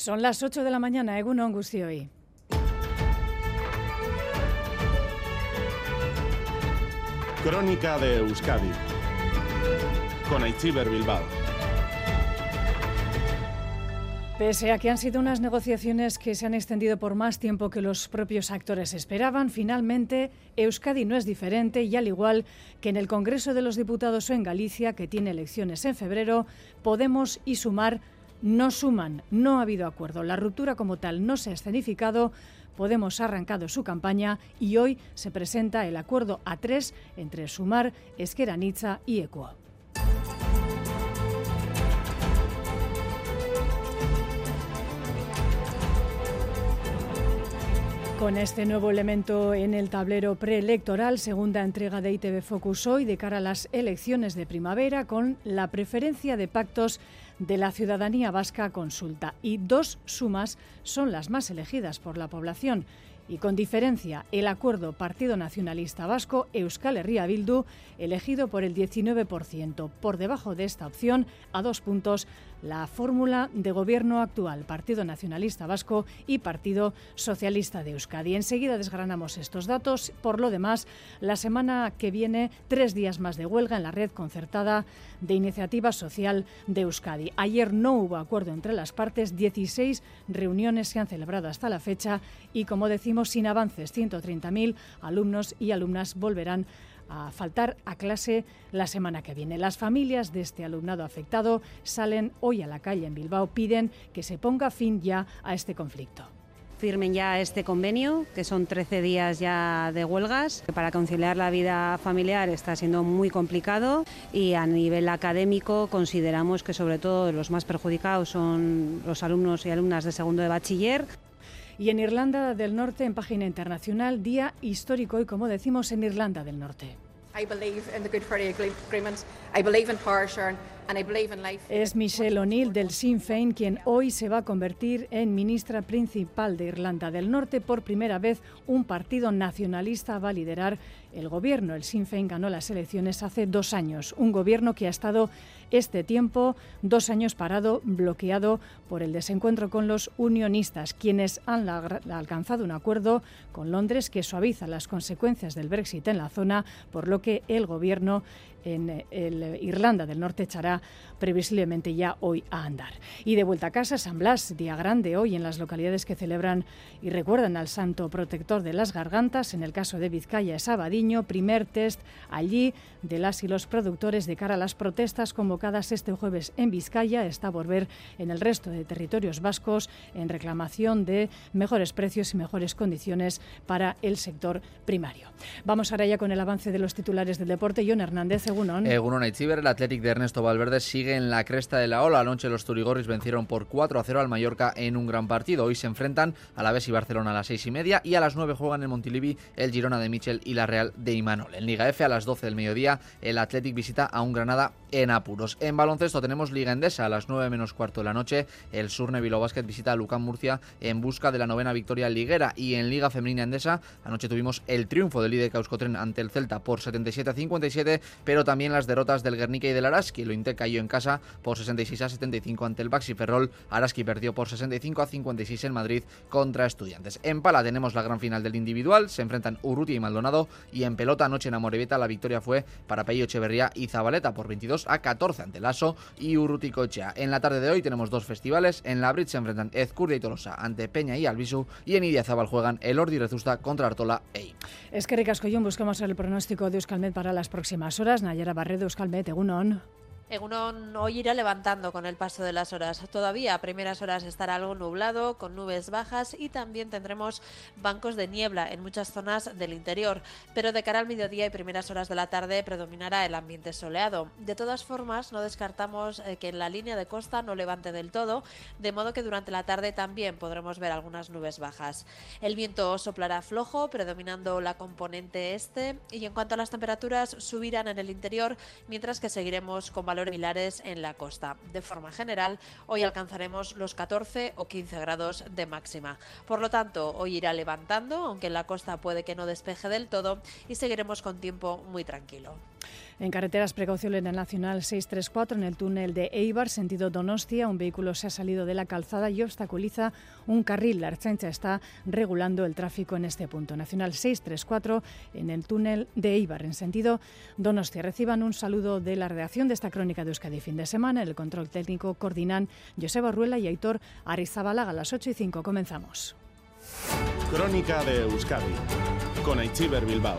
Son las 8 de la mañana, Egunon hoy. Crónica de Euskadi con Aichiber Bilbao. Pese a que han sido unas negociaciones que se han extendido por más tiempo que los propios actores esperaban, finalmente Euskadi no es diferente y al igual que en el Congreso de los Diputados o en Galicia, que tiene elecciones en febrero, Podemos y Sumar no suman, no ha habido acuerdo. La ruptura como tal no se ha escenificado. Podemos ha arrancado su campaña y hoy se presenta el acuerdo A3 entre Sumar, Esqueranitza y Equo. Con este nuevo elemento en el tablero preelectoral, segunda entrega de ITV Focus hoy de cara a las elecciones de primavera, con la preferencia de pactos de la ciudadanía vasca consulta. Y dos sumas son las más elegidas por la población. Y con diferencia, el acuerdo Partido Nacionalista Vasco Euskal Herria Bildu, elegido por el 19%. Por debajo de esta opción, a dos puntos, la fórmula de gobierno actual, Partido Nacionalista Vasco y Partido Socialista de Euskadi. Enseguida desgranamos estos datos. Por lo demás, la semana que viene, tres días más de huelga en la red concertada de iniciativa social de Euskadi. Ayer no hubo acuerdo entre las partes, 16 reuniones se han celebrado hasta la fecha y, como decimos, sin avances, 130.000 alumnos y alumnas volverán a faltar a clase la semana que viene. Las familias de este alumnado afectado salen hoy a la calle en Bilbao, piden que se ponga fin ya a este conflicto firmen ya este convenio, que son 13 días ya de huelgas. Para conciliar la vida familiar está siendo muy complicado y a nivel académico consideramos que sobre todo los más perjudicados son los alumnos y alumnas de segundo de bachiller. Y en Irlanda del Norte, en página internacional, día histórico y como decimos en Irlanda del Norte. Es Michelle O'Neill del Sinn Féin quien hoy se va a convertir en ministra principal de Irlanda del Norte. Por primera vez, un partido nacionalista va a liderar el gobierno. El Sinn Féin ganó las elecciones hace dos años. Un gobierno que ha estado este tiempo, dos años parado, bloqueado por el desencuentro con los unionistas, quienes han alcanzado un acuerdo con Londres que suaviza las consecuencias del Brexit en la zona, por lo que el gobierno en el Irlanda del Norte echará previsiblemente ya hoy a andar. Y de vuelta a casa, San Blas, día grande hoy en las localidades que celebran y recuerdan al santo protector de las gargantas. En el caso de Vizcaya es Abadiño, primer test allí de las y los productores de cara a las protestas convocadas este jueves en Vizcaya. Está por ver en el resto de territorios vascos en reclamación de mejores precios y mejores condiciones para el sector primario. Vamos ahora ya con el avance de los titulares del deporte. John Hernández, Egunon. Egunon el Athletic de Ernesto Valverde sigue en la cresta de la ola. Anoche los Turigorris vencieron por 4 a 0 al Mallorca en un gran partido. Hoy se enfrentan a la Vez y Barcelona a las 6 y media y a las 9 juegan en Montilivi el Girona de Michel y la Real de Imanol. En Liga F a las 12 del mediodía el Athletic visita a un Granada en apuros. En baloncesto tenemos Liga Endesa a las 9 menos cuarto de la noche. El Surne Vilo Basket visita a Lucán Murcia en busca de la novena victoria liguera. Y en Liga Femenina Endesa anoche tuvimos el triunfo del líder Causcotren ante el Celta por 77 a 57, pero también las derrotas del Guernica y del Araski. Lo Inte cayó en casa por 66 a 75 ante el Baxi Ferrol. Araski perdió por 65 a 56 en Madrid contra Estudiantes. En pala tenemos la gran final del individual. Se enfrentan Urruti y Maldonado. Y en pelota anoche en Amorebieta la victoria fue para Pello Echeverría y Zabaleta por 22 a 14 ante Lasso y Urruti Cochea. En la tarde de hoy tenemos dos festivales. En la Brit se enfrentan Ezcurdia y Tolosa ante Peña y Albisu. Y en Idiazabal juegan el Ordi Rezusta contra Artola e Es que Ricascoyón buscamos el pronóstico de Euskalmet para las próximas horas. Nayara Barredo, Euskalmet, Egunon. Egunon hoy irá levantando con el paso de las horas. Todavía a primeras horas estará algo nublado, con nubes bajas y también tendremos bancos de niebla en muchas zonas del interior. Pero de cara al mediodía y primeras horas de la tarde predominará el ambiente soleado. De todas formas, no descartamos eh, que en la línea de costa no levante del todo, de modo que durante la tarde también podremos ver algunas nubes bajas. El viento soplará flojo, predominando la componente este, y en cuanto a las temperaturas, subirán en el interior, mientras que seguiremos con valores similares en la costa. De forma general, hoy alcanzaremos los 14 o 15 grados de máxima. Por lo tanto, hoy irá levantando, aunque en la costa puede que no despeje del todo, y seguiremos con tiempo muy tranquilo. En carreteras, precaución en el Nacional 634, en el túnel de Eibar, sentido Donostia, un vehículo se ha salido de la calzada y obstaculiza un carril. La Archancha está regulando el tráfico en este punto. Nacional 634, en el túnel de Eibar, en sentido Donostia. Reciban un saludo de la redacción de esta crónica de Euskadi fin de semana. El control técnico coordinan Joseba Ruela y Aitor Arizabalaga. A las 8 y 5 comenzamos. Crónica de Euskadi con Aichiber Bilbao.